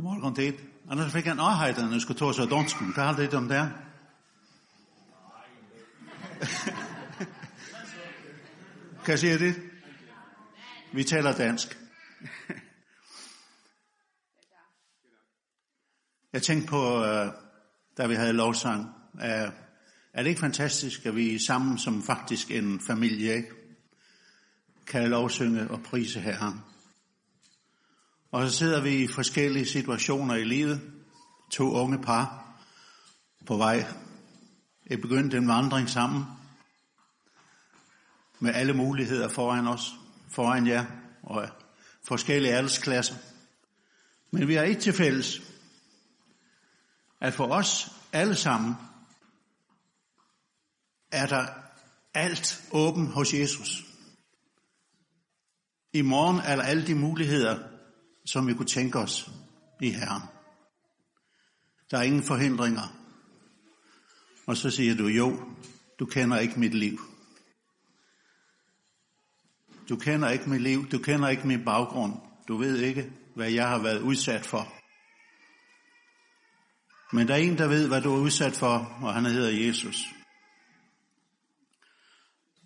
God morgen tid. Annars fikk jeg en ahet när jeg skulle ta seg av dansken. Vad handlar det om det? Hva sier du? Vi taler dansk. jeg tænkte på, da vi havde lovsang, er det ikke fantastisk, at vi er sammen som faktisk en familie, kan lovsynge og prise herren? Og så sidder vi i forskellige situationer i livet. To unge par på vej. Jeg begyndte en vandring sammen med alle muligheder foran os, foran jer og forskellige aldersklasser. Men vi har ikke til fælles, at for os alle sammen er der alt åben hos Jesus. I morgen er der alle de muligheder, som vi kunne tænke os i Herren. Der er ingen forhindringer. Og så siger du, jo, du kender ikke mit liv. Du kender ikke mit liv, du kender ikke min baggrund. Du ved ikke, hvad jeg har været udsat for. Men der er en, der ved, hvad du er udsat for, og han hedder Jesus.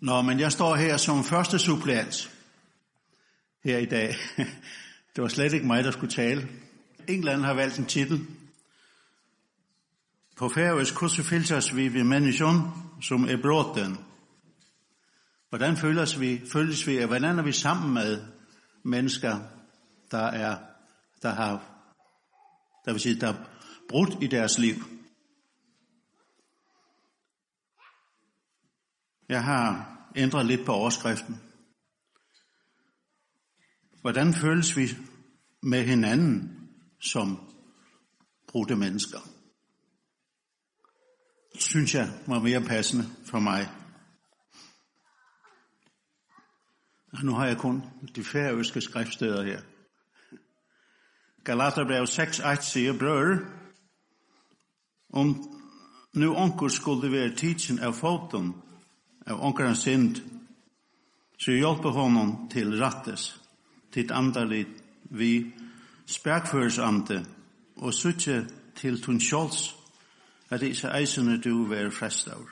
Nå, men jeg står her som første supplant her i dag. Det var slet ikke mig, der skulle tale. England har valgt en titel. På færøs hvordan følges vi ved mennesken, som er bråten? Hvordan føles vi, føles vi, og hvordan er vi sammen med mennesker, der er, der har, der vil sige, der er brudt i deres liv? Jeg har ændret lidt på overskriften. Hvordan føles vi med hinanden som brudte mennesker? Synes jeg var mere passende for mig. Og nu har jeg kun de færøske skriftsteder her. Galaterbrev 6.1 siger, Brøder, om nu onkur skulle være tidsen av foten, av onkerens synd, så hjelper honom til rattes tit andalit vi spærkførsante og suttje til tun sjåls at disse eisene du vær frestaur.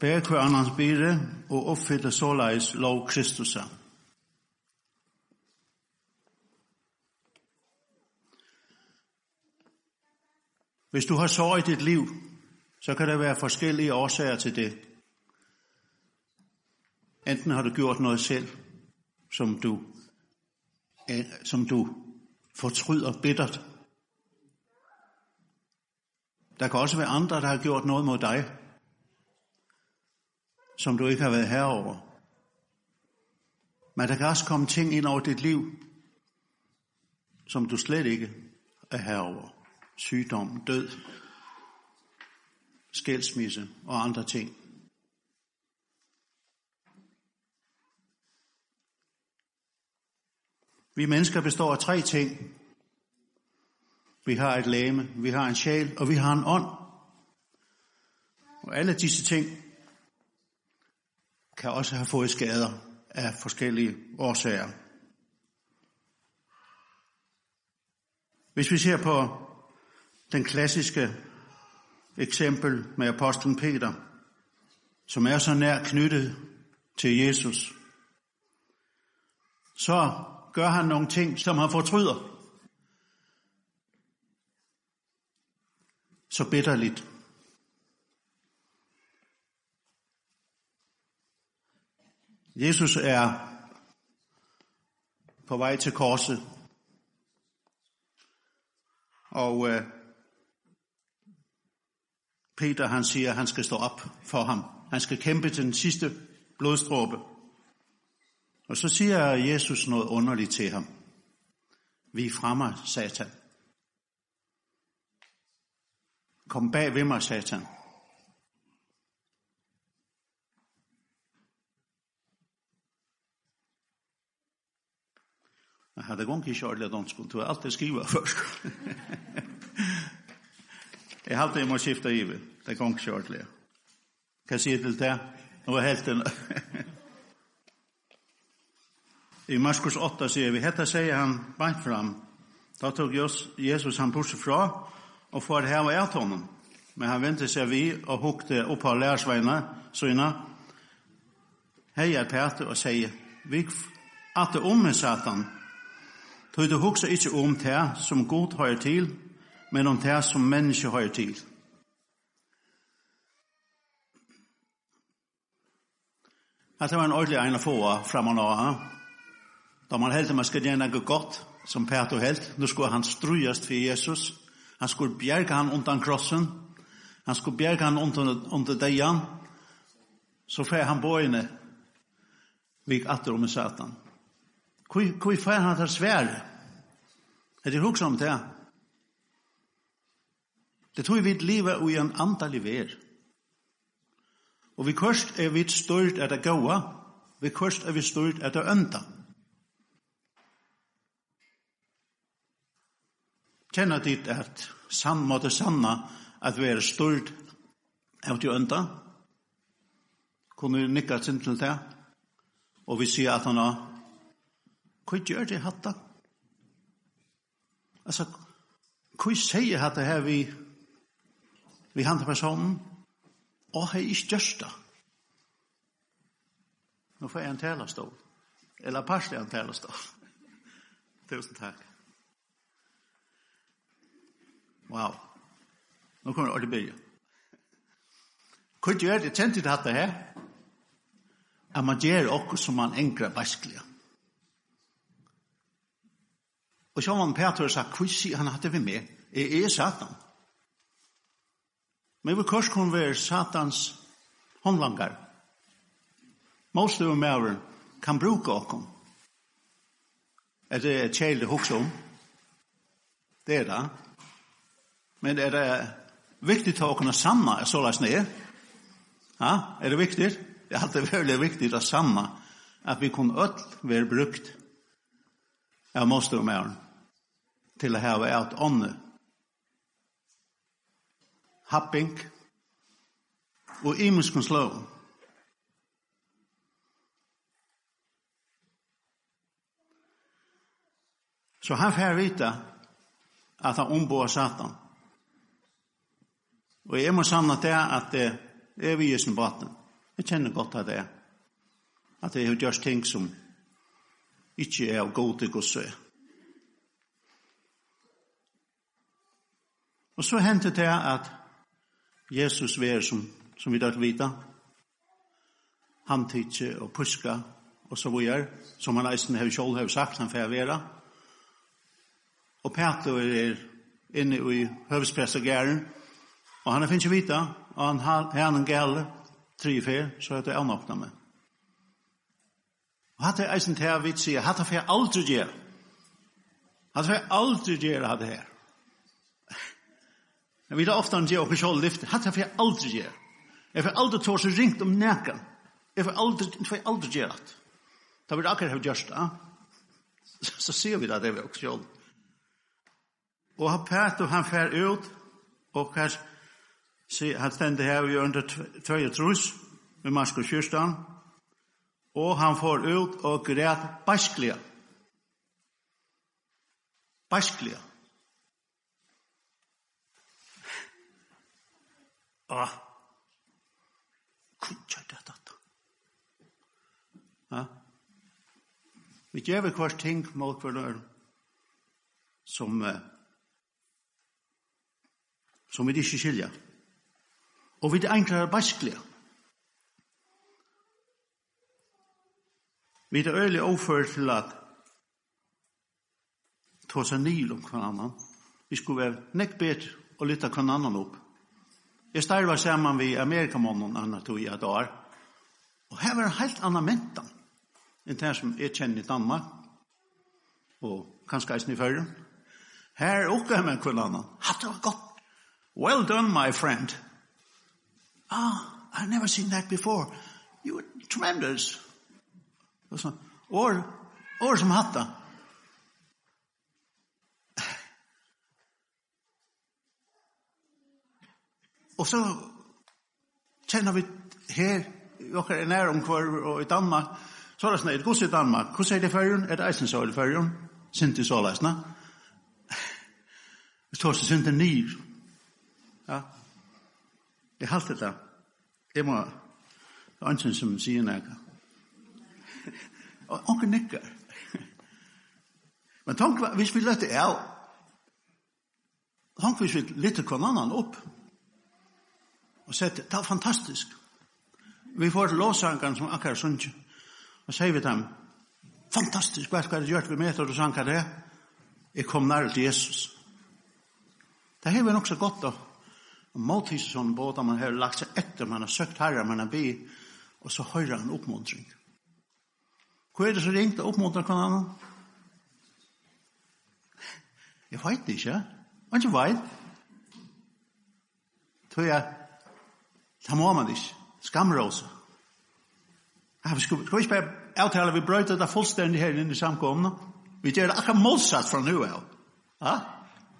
Bær hver annans bire og oppfylle såleis lov Kristusa. Hvis du har sorg i ditt liv, så kan det være forskellige årsager til det. Enten har du gjort noget selv, som du, som du fortryder bittert. Der kan også være andre, der har gjort noget mod dig, som du ikke har været herover. Men der kan også komme ting ind over dit liv, som du slet ikke er herover. Sygdom, død, skilsmisse og andre ting. Vi mennesker består af tre ting. Vi har et læme, vi har en sjæl, og vi har en ånd. Og alle disse ting kan også have fået skader af forskellige årsager. Hvis vi ser på den klassiske eksempel med apostlen Peter, som er så nær knyttet til Jesus, så gør han nogle ting, som han fortryder. Så bitterligt. Jesus er på vej til korset. Og øh, Peter han siger, at han skal stå op for ham. Han skal kæmpe til den sidste blodstråbe. Og så siger Jesus noget underligt til ham. Vi fremmer, satan. Kom bag ved mig, satan. Jeg hadde gong ikke ordentlig at danskund, du har alltid skrivet først. jeg halte jeg må skifte i det, det gong ikke ordentlig. Hva sier til det? Nå er helt en... I Marskurs 8 sier vi, hetta sier han bant fram. Då tog Jesus han bort fra og får heva och ät honom. Men han vände seg vi, og hukte upp av søyna, syna. Hejar Peter og sier, vi att det om med satan. Tog du hukse inte om det som god hör til, men om det som menneske hör til. At det var en ordentlig ena få framan av Da man heldte man skulle gjøre noe godt, som Peter helt, nå skulle han strujast for Jesus. Han skulle bjerge han undan krossen. Han skulle bjerge han under, under deian. Så fer han bøyene vik atter om i satan. Hvor fer han til svære? Er det hukse om det? Det tror vi livet og i en antall ver. Og vi kvørst er vi stort er det gåa, vi kvørst er vi stort er det ønta. Kjenner dit at sann måtte sanna at vi er stort av til ønda. Kunne vi nikka sin til det? Og vi sier at han har Hva gjør det hatt da? Altså, hva sier hatt det her vi vi hantar personen? Og hei ikke gjørst da. Nå får jeg en telastål. Eller parslig en telastål. Tusen takk. Wow. Nå kommer det ordentlig bygge. Hva gjør det? Kjente det hatt det her? At man gjør okkur som man enkrar vaskelig. Og så var man Peter sa, hva sier han hatt det vi med? Jeg er satan. Men vi kors kunne være satans håndlanger. Måste og mævren kan bruke okkur. Er det kjæle hoksom? Det er det. Men er det viktig å kunne samma er såleis ned? Ja, er det viktig? Det er alltid veldig viktig å samma at vi kunne öll være brukt av måste og mer til å ha et ånde. happing og imenskens lov. Så han får vite at han omboar satan. Og jeg må samle til at det er vi i baten. Jeg kjenner godt av det. At jeg har gjort ting som ikke er av god til gosse. Og så hendte det at Jesus var som, som vi dør vita, hamtidse og puska og så videre, som han eisen har selv har sagt han får være. Og Peter er inne i høvespressagæren, og Og han er finnes ikke vita, og han har en gale, tre fer, så er det han åkna med. Og hatt er eisen til å vite sier, hatt er fer aldri gjør. Hatt er fer aldri gjør hatt her. Jeg vet ofte han gjør og kjall lyfte, hatt er fer aldri gjør. Jeg får aldri tår seg ringt om nekan. Jeg får aldri, jeg får aldri gjør hatt. Da vil akkurat ha gjørst, ja. Så ser vi da det vi også kjall. Og han pæt og han fær ut, og kanskje Se, han stendte her i under 22, i Marsko kyrkan, og han får ut og græt baskliga. Baskliga. Ah, kunja det data. Ja. Vi gjør hver ting mot hver som, uh, som vi ikke skiljer. Og vi er enklare basklige. Vi er øyelig overført til at ta seg nil om hver annan. Vi skulle være nekk bedre og lytte hver annan opp. Jeg starver sammen med Amerikamannen anna tog jeg et år. Og her var en helt annan mentan enn det som jeg kjenner i Danmark og kanskje eisen i førren. Her okkar med hver annan. Hatt det var godt. Well done, my friend ah, I've never seen that before. You were tremendous. Og så, or, or som hatta. Og så kjenner vi her, dere er nær om hver, og i Danmark, så er det sånn, hvordan i Danmark, hvordan er det fyrjun? Er det eisen så er det fyrrjun? Sinti så leisna. Vi tar oss sinti nyr. Ja, Det er alt det Det må ønsken som sier nekka. Og onker nekkar. Men tank, hvis vi lette el, tank hvis vi lette kvar annan opp, og sett, det er fantastisk. Vi får låsangene som akkurat sunnkje, og sier vi dem, fantastisk, hva hva det gjør vi med, og du sanger det, jeg kom nær til Jesus. Det har vi nok så godt da, Maltisson båda man har lagt seg etter, man har søkt herre, man har be, og så höjer han oppmuntring. Hva er det som ringte oppmuntring kan han? Jeg vet ikke, ja. jag ikke vet. Tror jeg, det må man ikke. skamrosa. Ja, vi skal, skal vi ikke bare avtale, vi bröjtar det fullstendig her inne i samkomna. Vi gjør det akkurat motsatt fra nu av. Ja,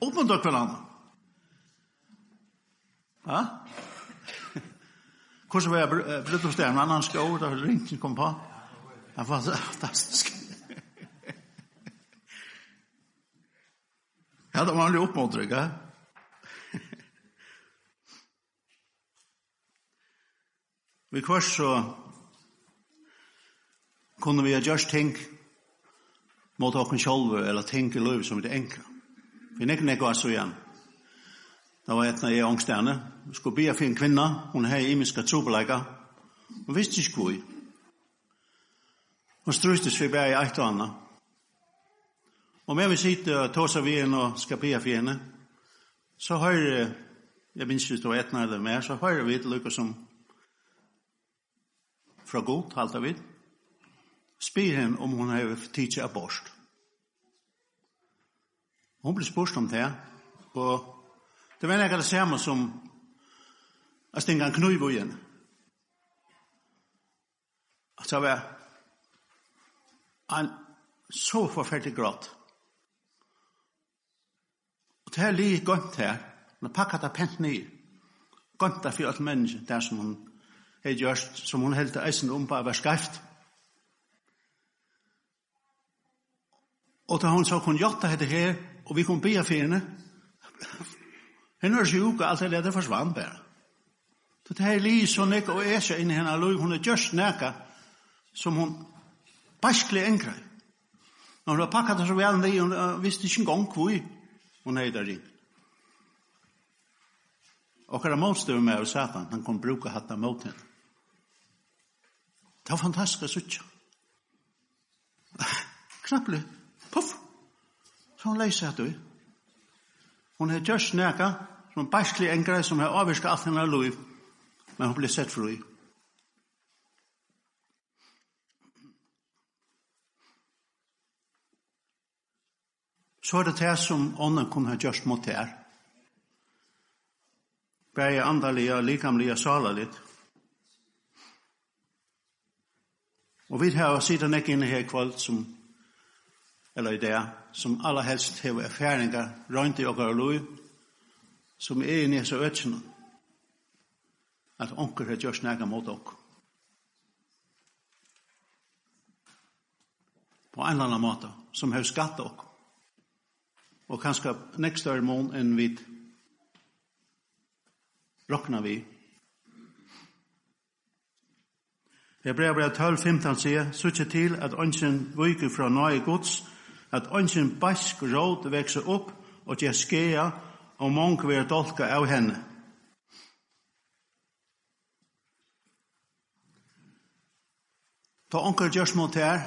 uppmuntra kan annan. Ja? Hvordan var jeg brutt hos det? En annan skår, da ringte kom på. Det var fantastisk. Ja, det var en oppmåttrykk, ja. Vi kvart så kunne vi ha gjørst ting mot åkken sjolve, eller ting i løy som vi det enkla. Vi nekker nekker er så igjen. Ja. Det var etna når jeg ångsterne. Jeg skulle be for en kvinna. Hun hei imiska trobeleika. Hun visste ikke hvor. Hun strøstes for bare i eit og anna. Og med vi sitte og ta sig ved og skal be for henne, så har jeg minns ikke det var etna eller mer, så har vi et lukka som fra god, halta vi. Spyr henne om hun har tidsi abort. Hun blir spurt om det, og Det var nekka det samme som at stinga en knuiv igjen. At det var en så forferdelig gråt. Og det er lige gønt her, når pakka det pent ned, gønt det for alt menneske, der som hun hei gjørst, som hun held til eisen om på å være skreft. Og da hun så kunne gjort det her, og vi kunne be for henne, Henne er sjuk og alt det leder forsvann bare. Så det er her lis og nekka og inn i henne lov, hun er just nekka som hun baskelig engre. Når hun har pakket det så vel ned, hun visste ikke engang hvor hun er der inn. Og hva er målstøy med av satan, han kan bruke hatt av mot henne. Det var fantastisk å sitte. Knapplig. Puff. Så hun leiser hatt du. Hun er just nekka som bæsli engre som har avvirka alt hennar liv, men hun blir sett fri. Så er det det som ånden kunne ha gjørst mot her. Bære andalige, likamlige, salalit. Og vi har siden nek inne her kvalt som eller i det, som aller helst har erfaringer rundt i åkker og lov, som er i nese øtsene, at onker har gjort snakka mot ok. På en eller annen måte, som har skatt ok. Og kanskje nekst er mån enn vi rokna vi. Jeg brev 12, 15 sier, Suttje til at ønsken viker fra nøye gods, at ønsken bæsk råd vekser opp og gjør skea og mange vil dolka av henne. Ta onker gjørs mot her,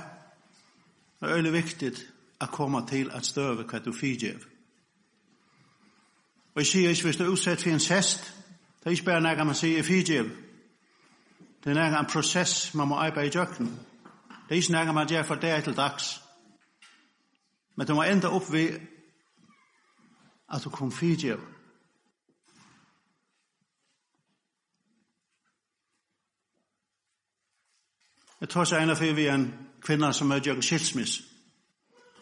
det er veldig viktig å komme til at støve hva du fyrtjev. Og jeg sier ikke hvis du er utsett for en sest, det er ikke bare når man sier fyrtjev. Det er når en prosess man må arbeide i jøkken. Det er ikke når man gjør for det til dags. Men du må enda opp ved at du kom fyrtjøv. Jeg tar seg ene for vi en kvinne som er gjør skilsmiss.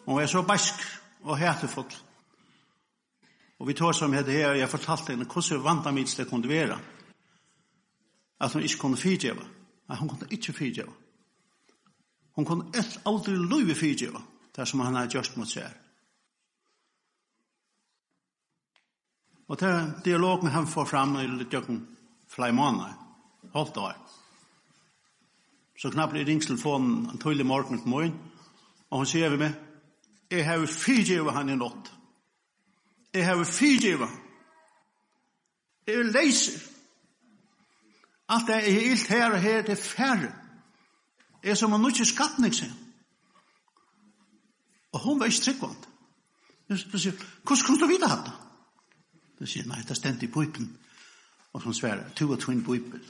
Hun er så bask og hætefull. Og vi tar som hette her, jeg fortalte henne hvordan vant av mitt det kunne være. At hun ikke kunne fyrtjøve. Nei, hun kunne ikke fyrtjøve. Hun kunne et aldri løyve fyrtjøve, det som han har gjort mot seg her. Og til dialogen han får fram i løkken flere måneder, holdt år. Så knappt jeg ringte telefonen en tøylig morgen til morgen, og hun sier vi meg, jeg har fyrtjøvet han i nått. Jeg har fyrtjøvet han. Jeg er leiser. Alt det er ilt her og her, det er færre. Jeg er som en nødvendig skattning, sier Og hun var ikke tryggvand. Jeg sier, hvordan kunne du vite hatt det? Så sier nei, det stendte i pipen. Og så sværer, to og tvinn pipen.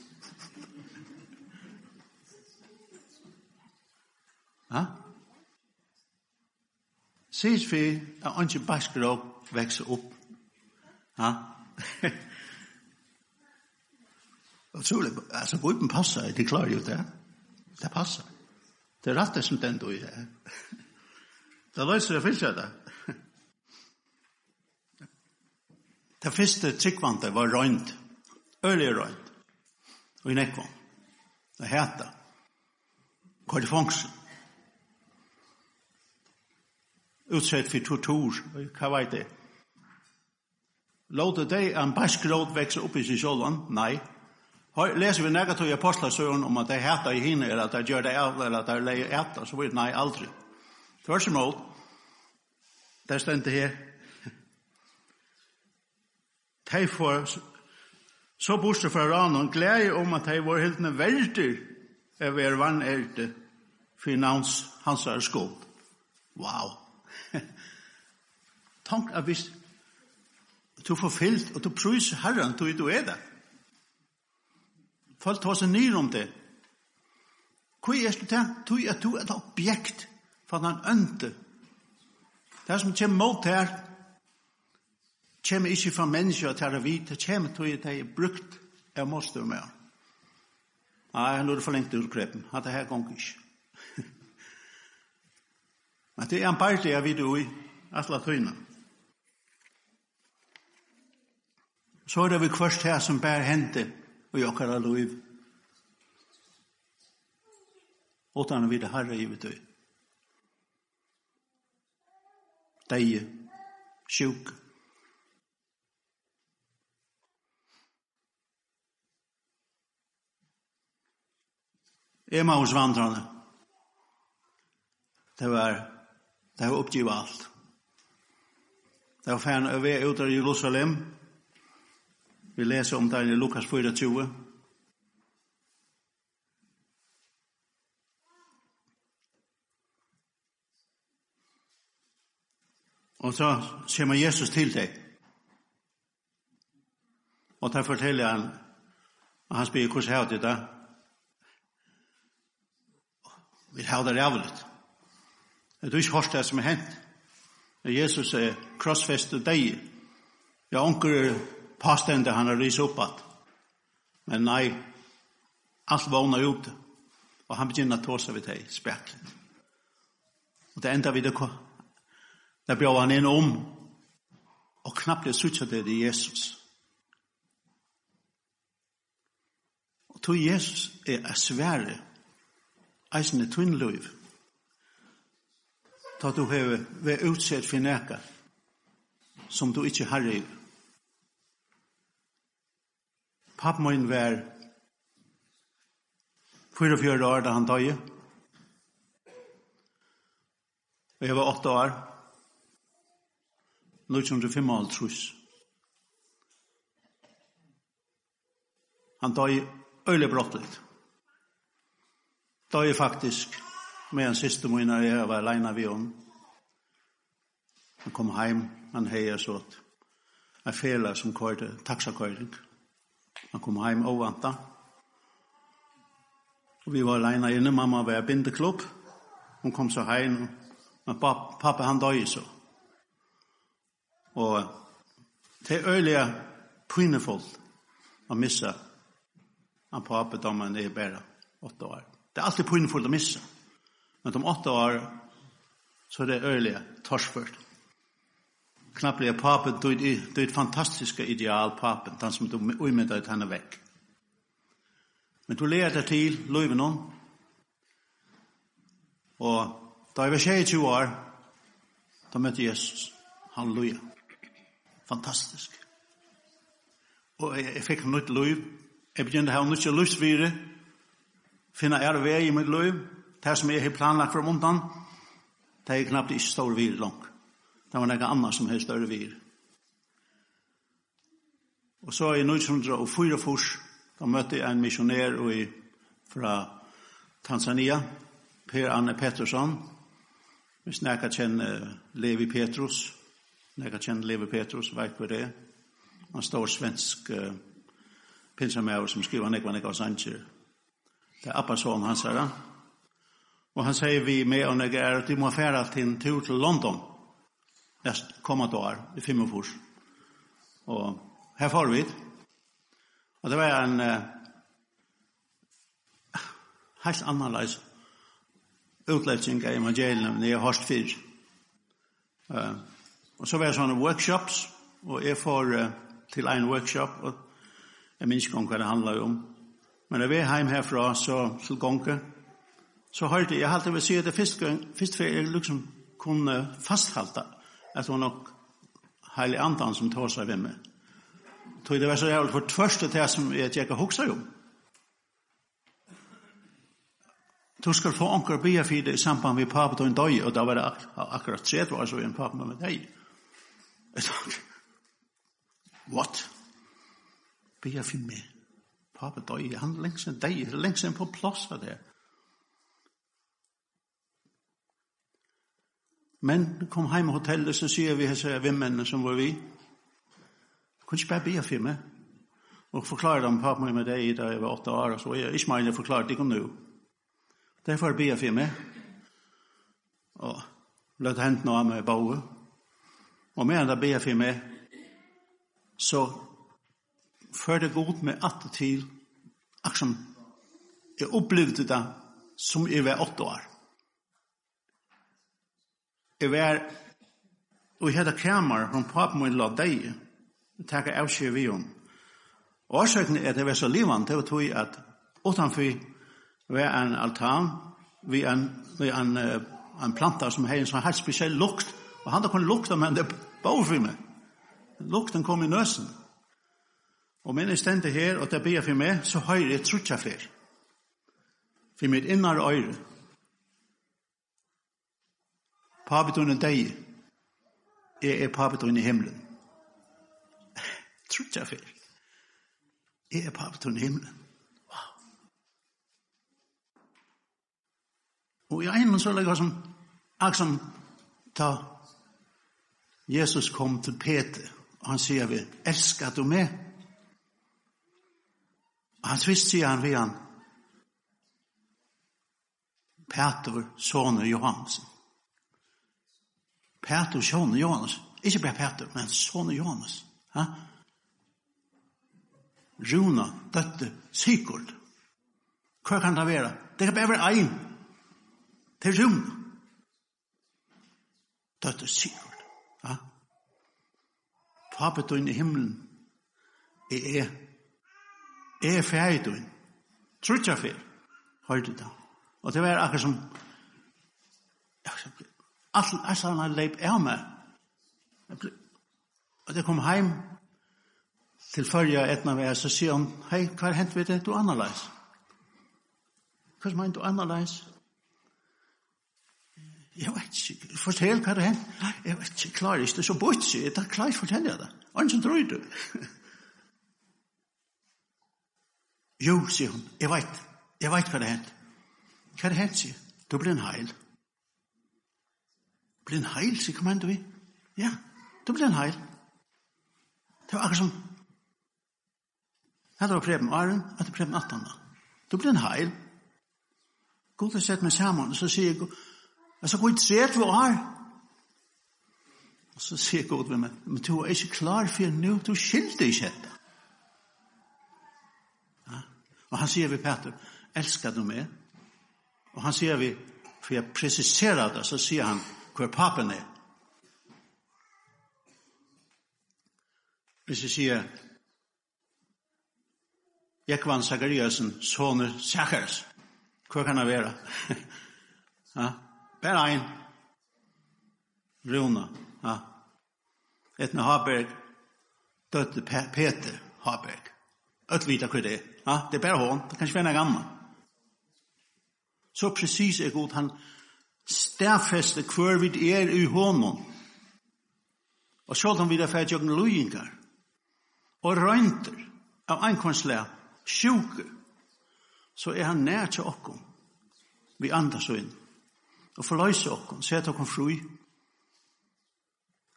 Ja? Sies vi at ikke baskrok vekser opp. Ja? Ha? Utrolig, altså pipen passer, det klarer jo det. Det passer. Det er rett det som den du er. Det løser det fyrst det. Det første tryggvante var røynt. Ørlig røynt. Og i nekvom. Det heter. Hva er det fangsen. Utsett for tortur. Hva var det? Låte deg en barsk råd vekse opp i sin sjålan? Nei. Leser vi negativ i apostlasøren om at det heter i hinne, eller at det gjør det av, eller at det leier etter, så vidt nei, aldri. Tvers imot, det stendte her, de får så bostad fra ranen glede om at de var helt nødvendig av er vann erte finans hans er skåp. Wow! Tank at hvis du får fyllt og du prøyser herren til du er det. Folk tar seg nyr om det. Hva er det til? Du er du et objekt for den ønte. Det er som kommer mot her, kommer ikke fra mennesker til å vite, det kommer til at de er brukt av måste og mer. Nei, nå er det for lengt utgrepen, at det her gong ikke. Men det er en part jeg vet jo i, atla tøyene. Så er det vi kvørst her som bær hente og jokkar av liv. Åttan vi det herre i vi tøy. Deie, sjuke, Emmaus vandrarna. Det var det var uppgivet allt. Det var fan över ut av Jerusalem. Vi läser om det i Lukas 4:20. Og så kommer Jesus til deg. Og da forteller han, og han spør hvordan har det da, Vi har det rævligt. Det er ikke hørt det som er hent. Jesus er krossfestet deg. Ja, anker pastende han har ryset opp at. Men nei, alt vågner ute. Og han begynner å ta seg ved deg, speklet. Og det enda vi det kom. Det blir han inn om. Og knappt det suttet det i Jesus. Og tog Jesus er svære eisne tunnløyv. Ta du heve ved utsett for neka som du ikkje har i. Papp min var 44 år da han døye. Og jeg var åtta år. 1955. Han døye øyelig brottelig. Da er faktisk med en siste måned jeg var alene ved om. Han kom hjem, han heier så at jeg fela som køyde, taksakøyring. Han kom hjem og vantet. Og vi var alene inne, mamma var i bindeklubb. Hun kom så hjem, men pappa, pappa han døg så. Og det er øyelig pinefullt å missa han pappa da man er bare åtte år. Det er alltid pinnfullt å missa. Men om åtta år så er det øyelige torsført. Knapplig er papen, du er et fantastisk ideal papen, den som du umiddag ut henne vekk. Men du leger deg til, løyven hon. Og da jeg var 22 år, da møtte Jesus. Halleluja. Fantastisk. Og jeg, jeg fikk nytt løyv. Jeg begynte å ha nytt løyvsvire finna er vei i mitt liv, det som jeg har planlagt for mundan, det er knappt ikke stor vir langt. Det var noe annet som har større vir. Og så i 1904 fors, da møtte jeg en missionær i, fra Tanzania, Per Anne Pettersson, vi snakka kjenner Levi Petrus, snakka kjenner Levi Petrus, vet hva det er. Han står svensk uh, pinsamæver som skriver nekva nekva sanger, Det är Appa som han säger. Och han säger vi med och när är at de må fære till en tur till London. Näst komma då i fem och fors. Och här får vi. Och det var en uh, helt annerledes utläggning av evangeliet når jeg har styrt. Uh, och så var det sånne workshops och jeg får uh, till en workshop och jeg minns ikke om hva det handler om. Men når vi er hjemme herfra, så til Gonke, så hørte jeg, jeg halte vil si at det første gang, første før jeg liksom kunne fasthalte, at det var nok heilig andan som tar seg ved meg. Tog det var så jævlig for tvørste til som jeg ikke hoksa om. Du skal få anker bia for det i samband med papet og en døy, og da var det ak akkurat tredje var så en papet med deg. Jeg sa, what? Bia for meg pape døy, han er lengst en deg, lengst en på plass av det. Men kom heim i hotellet, så sier vi hese vimmene som var vi. Jeg kunne ikke bare be for meg. Og forklare dem pappa meg med deg da jeg var åtte år, så jeg ikke mer forklare det ikke nå. Derfor be for meg. Og løt hent noe av meg i bauet. Og medan da be for meg, så før det godt med at til Akkurat som jeg opplevde det som jeg var åtte år. Jeg var og jeg hadde kramer fra papen min la deg og takk av seg vi om. Og årsaken er at jeg var så livant, det var tog at utenfor var en altan vi en, vi en, en planta som har en sånn helt spesiell lukt og han da kunne lukta, men det var overfor meg. Lukten kom i nøsen. Og men jeg stender her, og det ber for meg, så høyre jeg trutja fler. For mitt innar øyre. Pabetun er deg. Jeg er pabetun i himmelen. Trutja for. Jeg er pabetun i himmelen. Wow. Og i egnen så legger jeg som, akkurat ta Jesus kom til Peter, og han sier vi, elsker du meg? Og han visst sier han vi han, Peter, soner Johansen. Peter, soner Johannes. Ikke bare Peter, men soner Johannes. Ha? Runa, døtte, Sigurd. Hva kan det være? Det kan bare være ein. Det er Runa. Døtte, Sigurd. Ha? Papet i himmelen er er ferdig du. Trutja fer. Hørte det. Og det var akkurat som alt er sånn at leip er med. Og det kom heim til førja etna vi er, så sier han, hei, hva er hent vi det? Du annerleis. Hva er du annerleis? Jeg vet ikke, fortell hva er hent. Jeg vet ikke, klar ikke, det er så bort, jeg tar klar fortell jeg det. Arne som tror du. Jo, sier hun, jeg vet, jeg vet hva det hent. Hva det hent, sier Du blir en heil. Blir en heil, sier kommando vi. Ja, du blir en heil. Det var akkurat som, det var Preben Arun, at det Preben Atana. Du blir en heil. God har sett meg sammen, så sier jeg, altså god i tret vi har. Og så sier god ved meg, men du er ikke klar for nå, du skilder ikke dette. Og han sier vi, Peter, elskar du meg? Og han sier vi, for jeg presiserer det, så sier han hvor papen er. Hvis jeg sier, Jekvann Zachariasen, soner Zacharias, hva kan det være? ja, bare en, Rune, ja. Etne Haberg, døtte Peter Haberg. Øtt vita hva det er. Ja, det er bare hon. Det kan ikke være gammal. Så precis er god. Han stærfeste hver vi er i honom. Og så kan vi da fære jøkken løyingar og røynter av ankomstlega sjuke, så er han nær til okkom. Vi andas inn og forløyse okkom, sette okkom fri.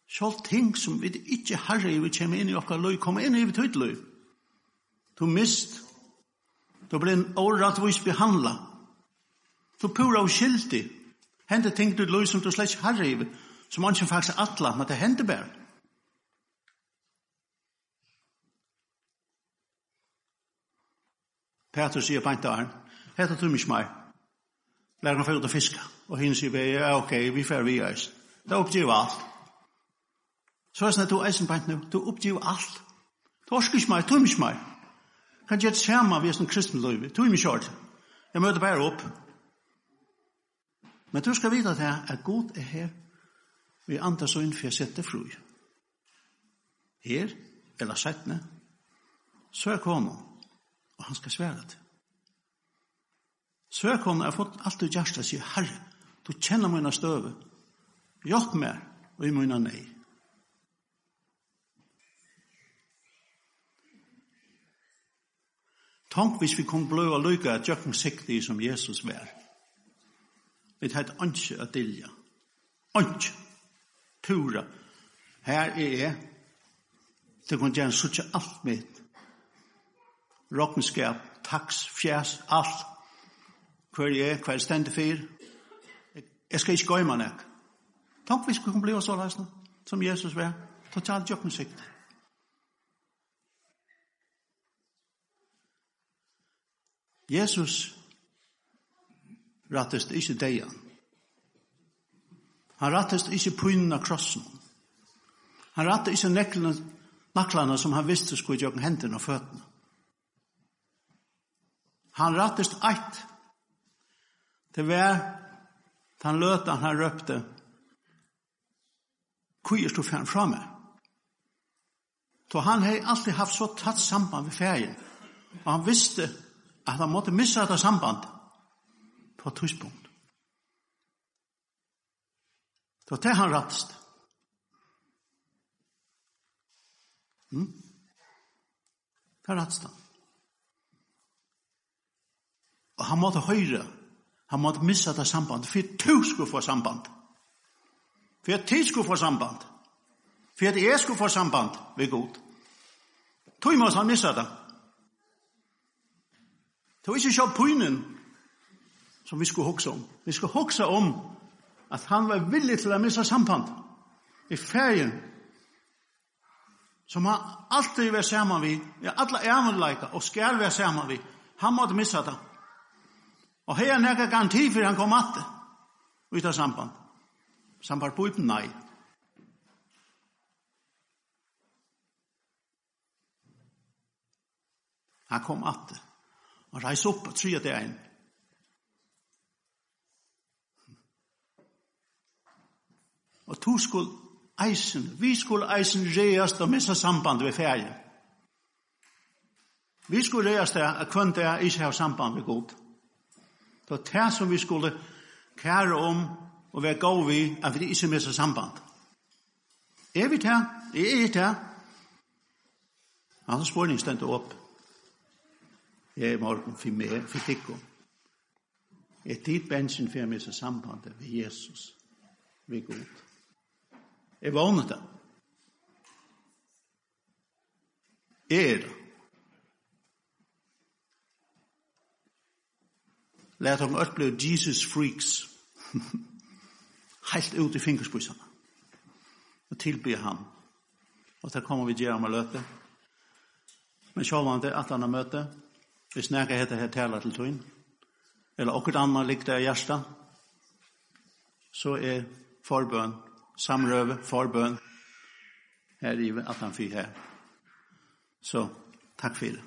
Sjål ting som vi ikke i vi kommer inn i okkar løy, kom inn i vi tøyt løy. Du mist Du blir en åretvis behandla. Du pura og skildig. Hente ting du løy som du slett har i, som man ikke faktisk atla, men det hente bare. Petrus sier på en dag, hette du mye mer. Lær han fyrir til fiske. Og hinn sier, ja, ok, vi får vi eis. Da oppgiver alt. Så er det sånn at du er som på en dag, du oppgiver alt. Du orsker ikke mer, du tror mye mer kan gjøre det samme ved en kristen løyve. er mye kjørt. Jeg møter bare opp. Men du skal vite at jeg er god er her. Vi andre så inn for jeg setter fru. Her, eller settene, søk honom, og han skal svære det. Søk honom har fått alt du gjerst og sier, Herre, du kjenner mine støve. Hjelp meg, og i mine nei. Tank hvis vi kunne blå og lykke at jøkken sikte som Jesus var. Vi heit ønske at dilja. Ønske. Tura. Her er jeg. Det kunne gjerne suttje alt mitt. Råkenskap, taks, fjæs, alt. Hver jeg er, hver jeg stender fyr. Jeg skal ikke gå i meg nek. Tank hvis vi kunne bløve så løsne som Jesus var. Ta tjall jøkken siktig. Jesus rattest ikkje deian. Han rattest ikkje pynen av krossen. Han rattest ikkje neklene, naklene som han visste skulle gjøre hendene og føttene. Han rattest eit. Det var han løta han røpte Hvor er du fjern fra meg? Så han har alltid haft så tatt samband med ferien. Og han visste at han måtte missa dette samband på et tidspunkt. Det det han rattest. Mm? Det rattest han. Og han måtte høyre, han måtte missa dette samband, for du skulle få samband. For at du skulle få samband. For at jeg skulle få samband ved god. Tog måtte han missa det. Det var ikke sjå pynen som vi skulle hoksa om. Vi skulle hoksa om at han var villig til å missa samband i ferien som han alltid var saman vi, ja, alla ævnleika og skal var saman vi. Han måtte missa det. Og her er nekka garanti for han kom at det ut av samband. Samband på uten nei. Han kom at det og reis opp og tryg det er. Og to skulle eisen, vi skulle eisen reast og missa samband ved ferie. Vi skulle reast det at kun det er ikke har samband ved god. Det var det som vi skulle kære om og være gav vi at vi ikke missa samband. Er vi det? Er vi det? Han spår ni stendt opp her i morgen for meg, for tikkum. Er dit bensin for meg så sambandet ved Jesus, ved Gud. Er vågnet det. Er det. Lært alt oppleve Jesus freaks. Helt ut i fingerspysene. Og tilby ham. Og der kommer vi gjerne med løte. Men sjålvandet at han har møte, hvis nekka hetta her tala til tøyn, eller okkur annan likta av hjärsta, så er forbøn, samrøve, forbøn, her i 18.4 her. Så takk fyrir.